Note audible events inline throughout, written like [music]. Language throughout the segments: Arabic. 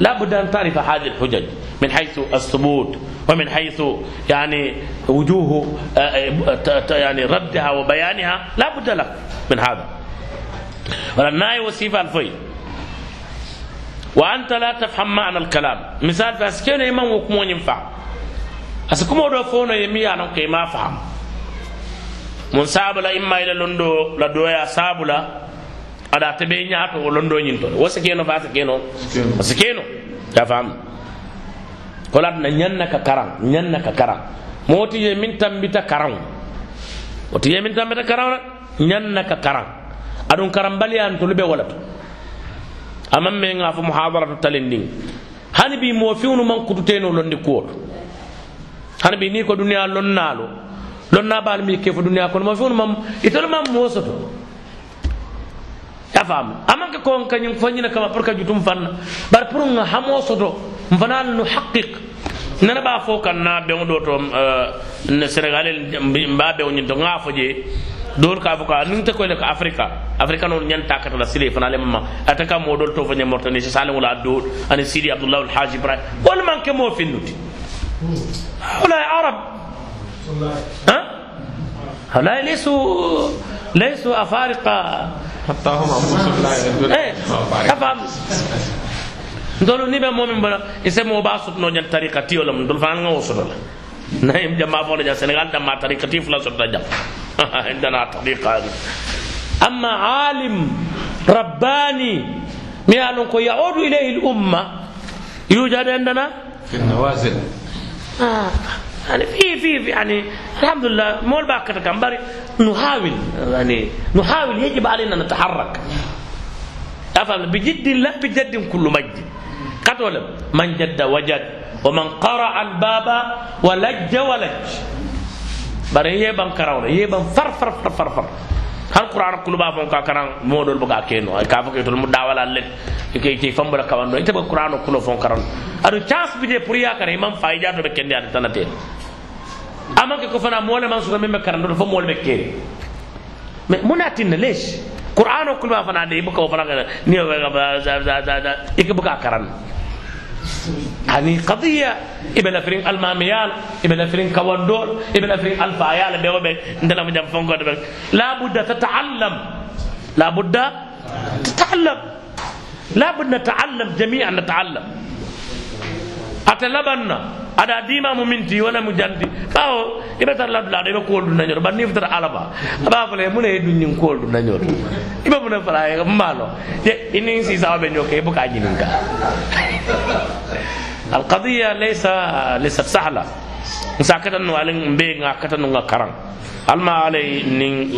لا بد أن تعرف هذه الحجج من حيث الثبوت ومن حيث يعني وجوه يعني ردها وبيانها لا بد لك من هذا. وللناي وصيفة الفي وأنت لا تفهم معنى الكلام. مثال فاسكين إمام وكمون ينفع. أسكمو دو فونو يمي أنا كي فهم. من سابلا إما إلى لندو لدويا سابلا ada tebe ñaato wo londoñin to wo si keno fa si keno. O si keno. Ya faamu kolatna ñanna ka karan ñanna ka karan moti ye min tambita karan oti ye min tambita karan ñanna ka karan aɗum karanbaliyan tolu ɓe wala to aman me ga fo muhadaratu talindin hani bi mo fiwnu man kututeno londi kuwoto hani bi ni ko duniya lonnaalo lonnabaalmi ke fo duniya kono. Mo fiwnu mam itolu mam mosoto soto ya fam amanke ko kanyum fanyina kama pour ka jutum fanna bar pour nga hamo soto mfana nu haqiq nana ba fo kan na be do to ne senegal mba be woni to nga fo je dol ka buka nin te ko le afrika afrika non nyan takata la sile fana le mamma ataka mo dol to fanya mortani sa salim wala do ani sidi abdullah al haji ibrahim wal man ke mo finnuti wala arab ha هؤلاء ليسوا ليسوا أفارقة حتى هم أنفسهم لا يدرون إيه أفهم ndolu ni be momin bala ise mo ba sut no nyan tariqa ti wala ndol fan nga wosodo la nayim jama fo la senegal da ma tariqa ti fula sot jam indana tariqa amma alim rabbani mi alon ko yaudu ilayhi al umma yujad عندنا في النوازل آه. يعني في في يعني الحمد لله مول باكر جمبري نحاول يعني نحاول يجب علينا ان نتحرك. أفهم؟ بجد لا بجد كل مجد. قتل من جد وجد ومن قرع الباب ولج ولج. بري هي بن كراول هي بان فر فر فر فر فر. هل قرآن كل باب كان كان مودول بغا كينو؟ كاف كيتول مو داوال لين كي تي فم بلا كوانو. إنت بقران كل فون كران. أدو تشانس بيدي بريا كار امام فايجا دو كين دي ama ke ko fana mole man su membe karan do fo mole be kere. Me munatin lesh. Qur'an kulu ba fana de ibuka fana ni ike buga karan. يعني قضية ابن أفرين الماميال ابن أفرين كواندور ابن أفرين الفايال بيو بي ندلا مجام فونغو لا بد تتعلم لا بد تتعلم لا بد نتعلم جميعا نتعلم ate labanna. Ada dima mu minti wala mu janti bawo ibe tar labla de be koldu na nyoro banni futara alaba. Aba fale mu ne dunni koldu na nyoro ibe mu ne fala [laughs] e malo ye ini si sawabe nyoke bu ka jininka al qadiya laysa lisat sahla. Musakata katan alen mbe alma alay ning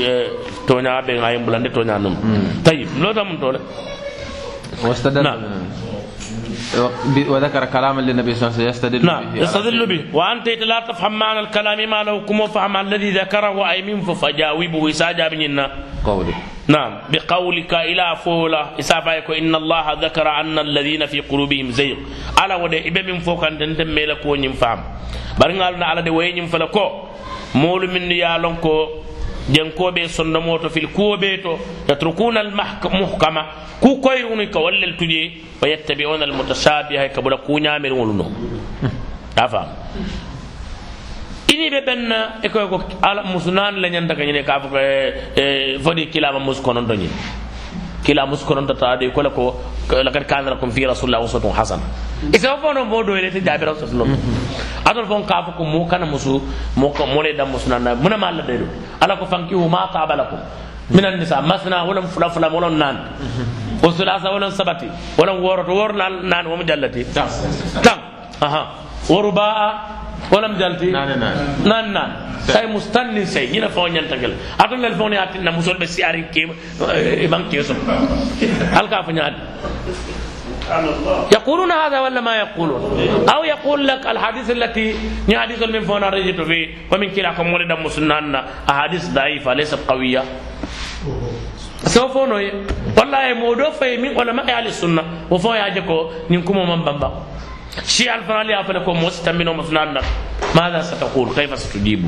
tonya be yang bulande tonya num. Hmm. Tayib lota to le wastadalla nah. وذكر كلاما للنبي صلى الله عليه وسلم يستدل نعم به يستدل به. وأنت لا تفهم معنى الكلام ما له كم فهم الذي ذكره أي من فجاوبه إساجا بننا قوله. نعم بقولك إلى فولا. إسافا إن الله ذكر أن الذين في قلوبهم زيغ. على ودي إبه من فوق أن تنتم ميلك ونين فهم. برنا على دي وين فلكو. مول من يالونكو jenkoɓe sondomoto fil kuwoɓe to yatrukuna almuhkama ku koyruni ka wallel tuƴe wa yattabi'una almutasabiha ka ɓura kuñamir wolu no a faam ini ɓe ɓenna e koye ko ala musunan leñanta ka ñine ka fo fodi kilama muskononto ñin kila muskononto taade kola ko lakad kana lakum fi rasulillah uswatun hasana e sewo fono mo doylete jaabira soslom atol fon ka fo ko mo kana musu mo mole dam musunanna munama allah dey ɗum ala ko fankihu ma taba lakum min annisa masna wolon fula fula wolon nan وثلاثة ولا سبتي ولا ور ور نان ومجلتي تام تام أها ورباء ولا مجلتي نان نان نان نان سي مستني سي ينا فون ينتقل أتون الفون ياتنا مسول بس ياري كيم إمام كيسم هل كافن ياد يقولون هذا ولا ما يقولون أو يقول لك الحديث التي ني من فون رجيت ومن كلاكم ولد مسنان أحاديث ضعيفة ليست قوية سوف نوي والله مودو في من علماء أهل السنة وفو ياجكو نكم من بامبا شيء الفرالي افلكم مستمنوا مسنان ماذا ستقول كيف ستجيب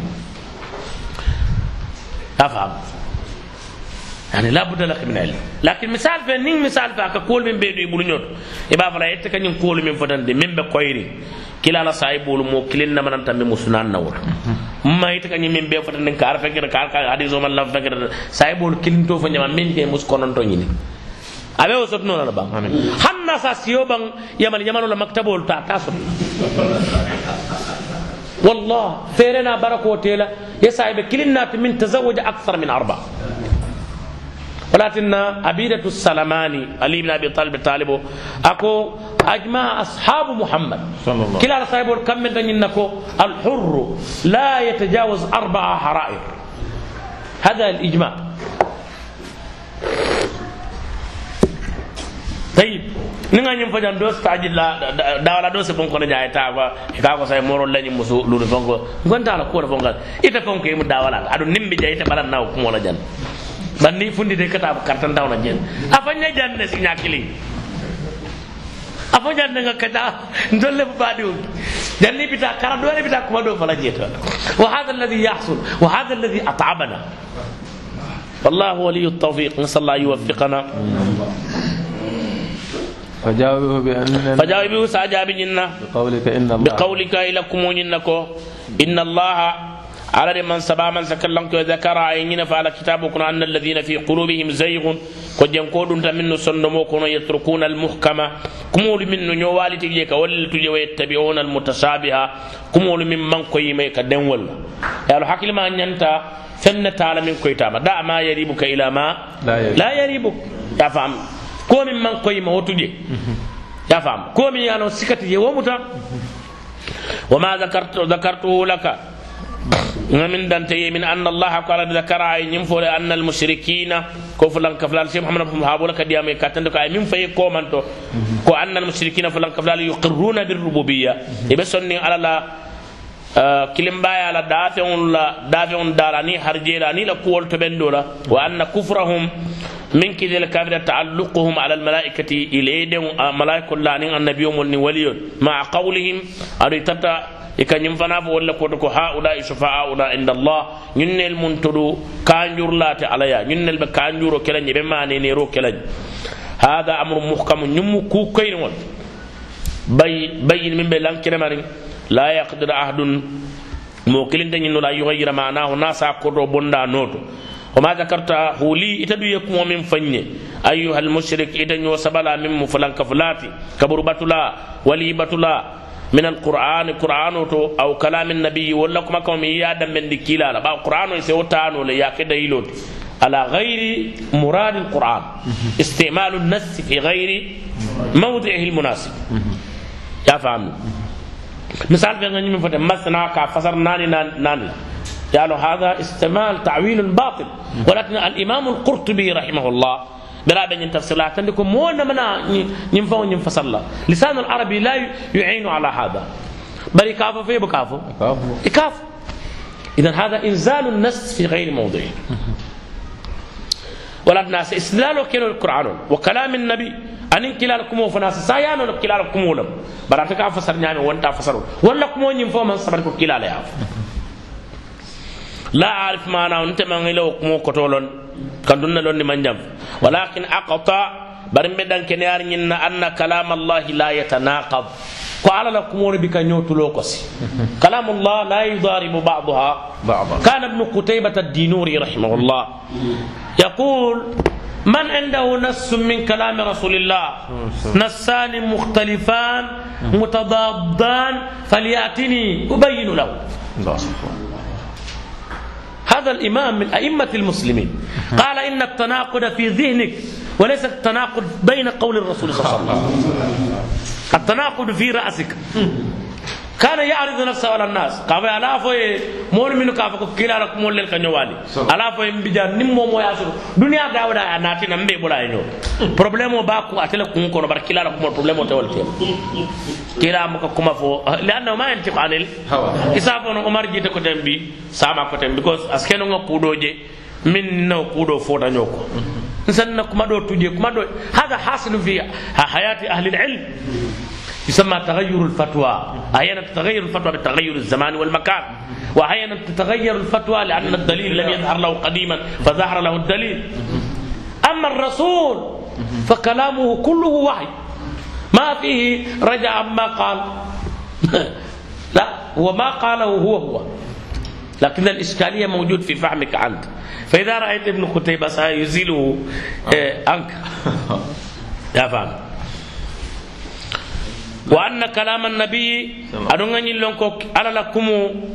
افهم يعني لا بد لك من علم لكن مثال في نين مثال في كقول من بيدو يبولو نيوت يبا فلا يتك نين قول من فتن دي من بكويري كلا لا سايبول مو كلين نما نتا من مسنان نور ما يتك نين من بيدو فتن دين كار فكر كار كار حديث ومن لا فكر سايبول كلين تو فنيما من دي مسكونن تو نيني abe wo sotno la bang hanna sa siyo bang yamal yamal la maktabol ta ta sot والله فيرنا بركة تيلا يسعى بكلنا من تزوج أكثر من أربعة ولكن عبيدة السلماني علي بن أبي طالب طالب أكو أجمع أصحاب محمد. صلى الله عليه وسلم. كم من إنكو الحر لا يتجاوز أربعة حرائر. هذا الإجماع. طيب. نعم نعم فجأة دوس تاجي لا دولة دوس بونكو نجاي تابا كاكو ساي مورو لني مسو لود بونكو نقول تعالى كور بونكو إذا بونكو يمد دولة أدو نمبي جاي تبلا ناو كمولا ban ni fundi de kata kartan daw na jen afa nya jan ne si nyakili afa jan nga kata ndolle ba badi jan ni bita kara do bita kuma do fala jeta wa hada alladhi yahsul wa hada alladhi at'abana والله ولي التوفيق نسال الله يوفقنا فجاوبه بأن فجاوبه ساجاب جنة بقولك إن الله بقولك إلكم جنكو إن الله على من سبا من سكلم ذكر عيننا فعلى كتابكم أن الذين في قلوبهم زيغ قد ينقودون من سنموكم يتركون المحكمة. كمول من نيوالي تجيك ولا تجي ويتبعون المتشابهة. كمول من من قيمة كدنول يا لو حكي ما أنت فن تعالى من كويتاما دع ما يريبك إلى ما لا يريبك. يا فهم. كومي من قيمة وتجي يا فهم. كومي يعني سكتي ومتا وما ذكرت ذكرته لك. من دانتي من ان الله قال ذكر اي نيمفول ان المشركين كفلان كفلان شيخ محمد بن هابولا كديامي كاتند كاي من في كومانتو كو ان المشركين فلان كفلان يقرون بالربوبيه يبسني على لا kilim baya la dafeŋol la dafeŋol dala ni harjela ni la kuwol to ɓen la wa anna kufrahum min kidel kafira taalluquhum ala almalaikati ilayden malaikol la nin annabiyomol ni waliyol maa qawlihim aɗo tata i kañum fana fo wolle koto ko haulai sufa'auna inda allah ñunnel mun tudu kanjurlate alaya ñunnel ɓe kanjuro kelañ ɓe manenero kelañ. Hada amru muhkamu ñummu kukoyniŋol bayin min ɓe lankinemariŋ la yaqdir ahadun mo kilinte ñinnola yuhayira manahu na sa koto bonda noto wama zakarta huli ita du ye kuŋo min faŋ ye ayuha almushrik ita ño sabala min mu fulanka fulati kaburu batula wali batula من القرآن القرآن أو كلام النبي ولا كما كم يادم من دكيلا لا. بقى القرآن يسوتانو ليا كده يلود على غير مراد القرآن. استعمال النص في غير موضعه المناسب. يا فهم مثال في غني من فتح مثنى كفسر ناني ناني. قالوا هذا استعمال تعويل باطل. ولكن الإمام القرطبي رحمه الله بلا بين تفصيلات عندكم مو منا ينفع ينفصل لسان العربي لا يعين على هذا. بل يكافو في بكافو يكافو إذا هذا إنزال النص في غير موضعه ولا الناس استدلال كيلو القرآن. وكلام النبي. أن كلالكم وفناس سايان كلالكم ولم براتك أفسر نعم وانت أفسر. ولا كم ينفع من صبرك كلال لا أعرف معنى. أنت من إلى كم كتولون كندون لون من جنب ولكن أقطع برم بدن كنيار أن كلام الله لا يتناقض قال لكم بك نيوتلوكسي كلام الله لا يضارب بعضها بعضا كان ابن قتيبة الدينوري رحمه الله يقول من عنده نص من كلام رسول الله نصان مختلفان متضادان فليأتني أبين له الله هذا الإمام من أئمة المسلمين. قال إن التناقض في ذهنك وليس التناقض بين قول الرسول صلى الله عليه وسلم. التناقض في رأسك. kana yaridu nafsahu ala nnas kafa ala fo ye moolu minnu kafa ko kilara moolu lel ka ñowali ala fo ye mbija nim mo mo soto dunya dawda a natina mbe ɓola ye ñoo o ba ku atele kun bar kila kilara kumo probléme o tewol tema kila muka kuma fo liannahu ma yantiku anil isa fono omar jite koten bi sama koten because askenoga je min no kuuɗo fotaño ko nsanna kuma do tuje kuma ɗo hada hasilu fi hayati ahli alilm يسمى تغير الفتوى. أحيانا تتغير الفتوى بتغير الزمان والمكان. وأحيانا تتغير الفتوى لأن الدليل لم يظهر له قديما فظهر له الدليل. أما الرسول فكلامه كله وحي. ما فيه رجع عما قال. [laughs] لا هو ما قاله هو هو. لكن الإشكالية موجود في فهمك أنت. فإذا رأيت ابن قتيبة سيزيله آه، عنك [laughs] يا فهم وأن كلام النبي أدونغني لونكو على لكم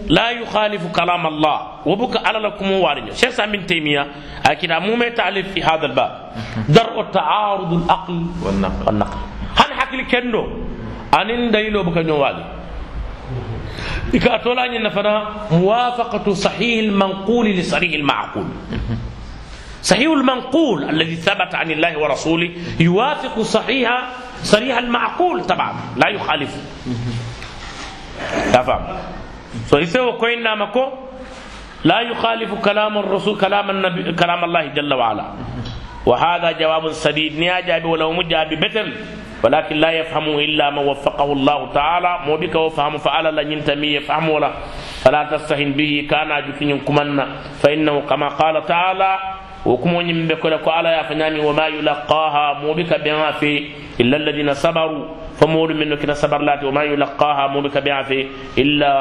لا يخالف كلام الله وبك على لكم وارنيو شيخ سامي تيمية أكيد أمومي تعليف في هذا الباب درء تعارض العقل والنقل والنقل هل حكي كندو أنين دليلو بك نوالي إذا أن نفنا موافقة صحيح المنقول لصحيح المعقول صحيح المنقول الذي ثبت عن الله ورسوله يوافق صحيح صحيح المعقول طبعا لا يخالف. تفهم فإذا كوين نامكو؟ لا يخالف كلام الرسول كلام النبي كلام الله جل وعلا. وهذا جواب سديد. نياجا ولو مجا ببتل ولكن لا يفهم إلا من وفقه الله تعالى. مو بك وفهم فعل لا ينتمي يفهم ولا فلا تستهن به. كان جفن كمنا فإنه كما قال تعالى وكم يمبه كلا على يا فناني وما يلقاها مو بك بما في إلا الذين صبروا. فمول منه كنا صبر لات وما يلقاها مو بك بما في إلا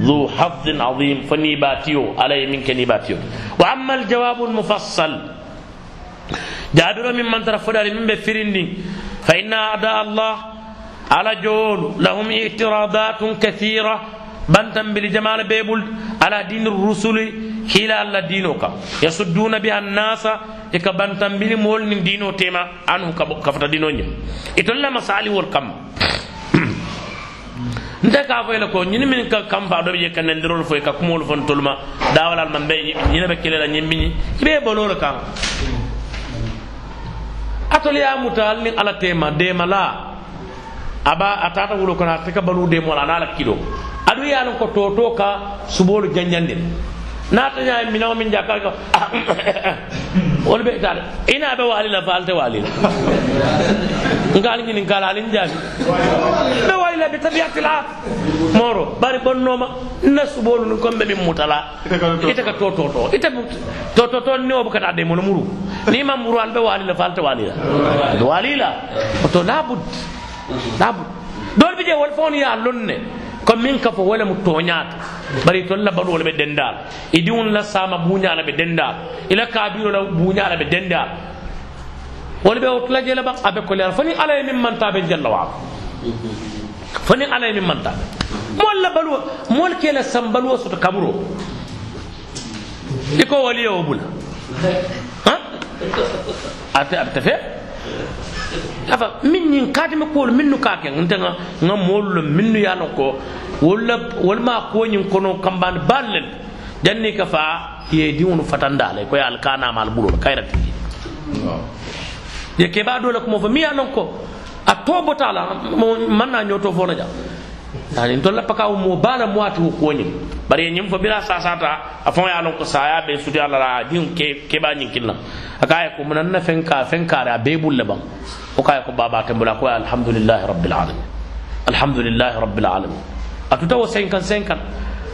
ذو حظ عظيم. فنيباتيو علي منك نيباتيو وأما الجواب المفصل جابر من من ترى فدار من بفرني فإن أعداء الله على جول لهم اعتراضات كثيرة. بنتم بالجمال بيبل على دين الرسل hila allah dino kan yasudduna biha annasa e ka bantambini mool nin dino tema anhu kafata dino ñim itollama saliwol kam. [clears throat] Nte ka fo ko ñini min ka kamfa do je ka nendirol fo ka kumol fon tolma dawalal man be ñina be kelela ñimbini ibe bolol kan atoliya mutal ni ala tema demala aba atata wulo kono a teka balu demola ana ala kido. Aɗu yalon ko toto ka subolu janjandin naataña minawo min jakkar ko wolu ɓe taade. Ina ɓe waalila fa alte waalila ngal ñinin kala alin jaabi ɓe waalila ɓe tabiyatila moro bari bonnoma na suɓolu nu comme ɓe min mutala. Ite ka tototo ite tototo ni o bukata de mono muru. Ni ma muru an ɓe waalila fa alte waalila ɓe waalila oto labud labud dol bi je wol fon ya lonne. Comme min ka fo wala mu toñaata bari tol la baɗo wala ɓe dendal i diwon la sama buñala ɓe dendal ila kabiro la buñala ɓe dendal wala ɓe otula jela ba aɓe kolera foni ala ye min mantaɓe jalla waala foni ala ye min mantaɓe mol la baluwo mol kela sam baluwo soto kaburo iko waliye o bula ha ate abte fe afa min ñin kaatimi kuwolu minnu ka ke? Ntenga nga moolu lo minnu ye lon ko wolu la wolu ma koñin kono kambani baalu le janni ka fa ye diŋolu fatanda le ko ye ali kanama ali bulola kayira tigi ye keba do la kumo fo miŋ ye lon ko a to bota la man na ñoto fo na ja ani ntolla pakawo mo baala moati wo koñin bari ñin fo bira sasata a fo ye lon ko saya be suti alla la diŋ ke keba ñin kilna akaye ko munan na fen ka fen kare a be bulle ban o kaye ko baba tembula ko alhamdulillahi rabbil alamin alhamdulillahi rabbil alamin atuta wo senkan senkan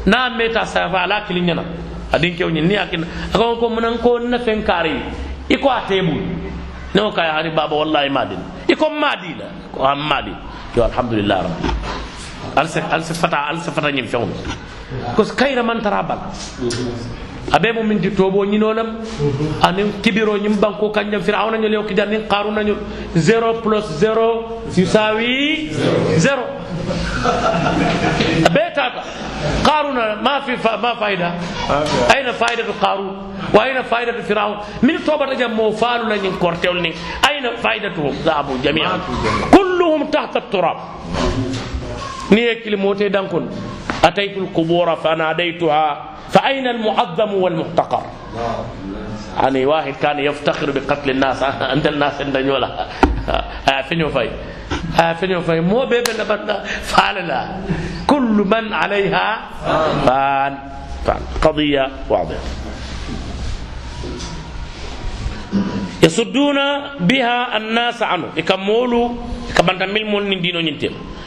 na meta sa fa ala kilin nyana adin kew nyin ni akin akon ko munan ko na fen kare iko a tebul ne o hari baba wallahi madin iko madila ko am madi yo alhamdulillahi rabbil alse alse fata alse fata nyim fewn ko kayra man tarabal abe mo min tobo ñinolam anin kibiro ñim banko kanjam firawna ñol yow kidan nin qaruna ñol 0 plus 0 yusawi 0 abe tata qaruna ma fi ma faida aina faidatu qarun wa aina faidatu firaun min toba jam mo falu la ñin kortewol ni. Aina faidatuhum zahabu jami'an kulluhum tahta at-turab ni ekili mote dankon ataytu al-qubura fanadaytuha فأين المعظم والمحتقر؟ يعني واحد كان يفتخر بقتل الناس. [laughs] عند الناس عند نيولا [laughs] فينيو فاي فينيو فاي مو بيبل بنا [laughs] فعل لا. كل من عليها فان. فان قضية واضحة. يصدون بها الناس عنه. يكملوا كمان تميل مول دينو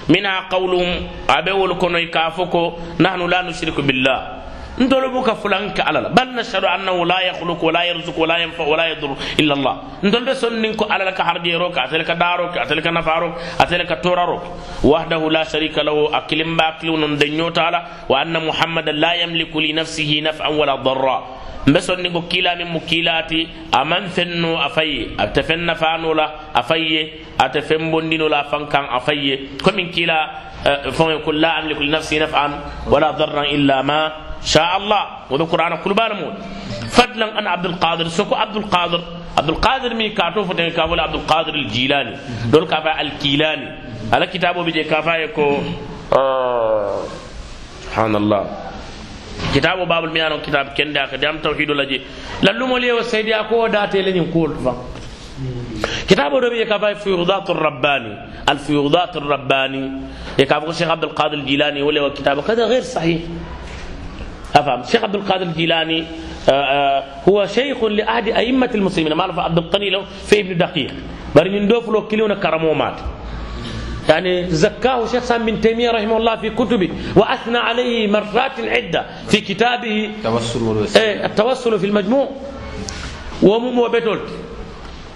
من قولهم أبو الكنوي كافوكو نحن لا نشرك بالله ندلبك فلانك على الله بل نشهد أنه لا يخلق ولا يرزق ولا ينفع ولا يضر إلا الله ندلب سننك على لك حربي روك أتلك داروك أتلك نفاروك أتلك توراروك وحده لا شريك له أكلم باكل ونندنيو تعالى وأن محمد لا يملك لنفسه نفعا ولا ضرا mbe sonni ko kila min mo kilati aman fenno afaye ate fen nafanola afaye ate fen bondinola fankan afaye komin kila fon ko la amliku li nafsi naf'an wala darran illa ma sha Allah wa qur'ana kulbana mo fadlan an abdul qadir soko abdul qadir abdul qadir mi ka to foten ka wala abdul qadir al jilani dol ka fa al kilani ala kitabo bi je ka fa ko subhanallah kitabu babul miyano kitab kende aka jam tawhidu laji lallumo lewo saydi ako date lenin kul fa kitabu do be ka bay fuyudat rabbani al fuyudat rabbani e ka ko cheikh abdul qadir jilani wala wa kitabu kada غير صحيح افهم شيخ عبد القادر الجيلاني هو شيخ لأحد أئمة المسلمين ما عرف عبد القني له في ابن دقيق بل من دوفلو كيلونا كرمو مات يعني زكاه شيخ سام بن تيمية رحمه الله في كتبه وأثنى عليه مرات عدة في كتابه. التوسل إيه التوسل في المجموع. ومو بتولت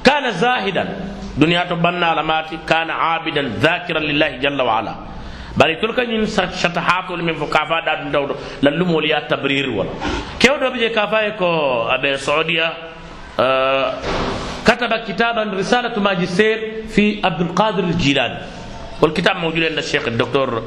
كان زاهدا. دنيا تبنى علامات كان عابدا ذاكرا لله جل وعلا. bari tol kañin satahatol min fo kafa ɗaɗum dawɗo lallumol ya tabrir wala kewɗo ɓe je kafa e ko aɓe saudia كتب كتابا رسالة ماجستير في عبد القادر الجيلاني. والكتاب موجود عند الشيخ الدكتور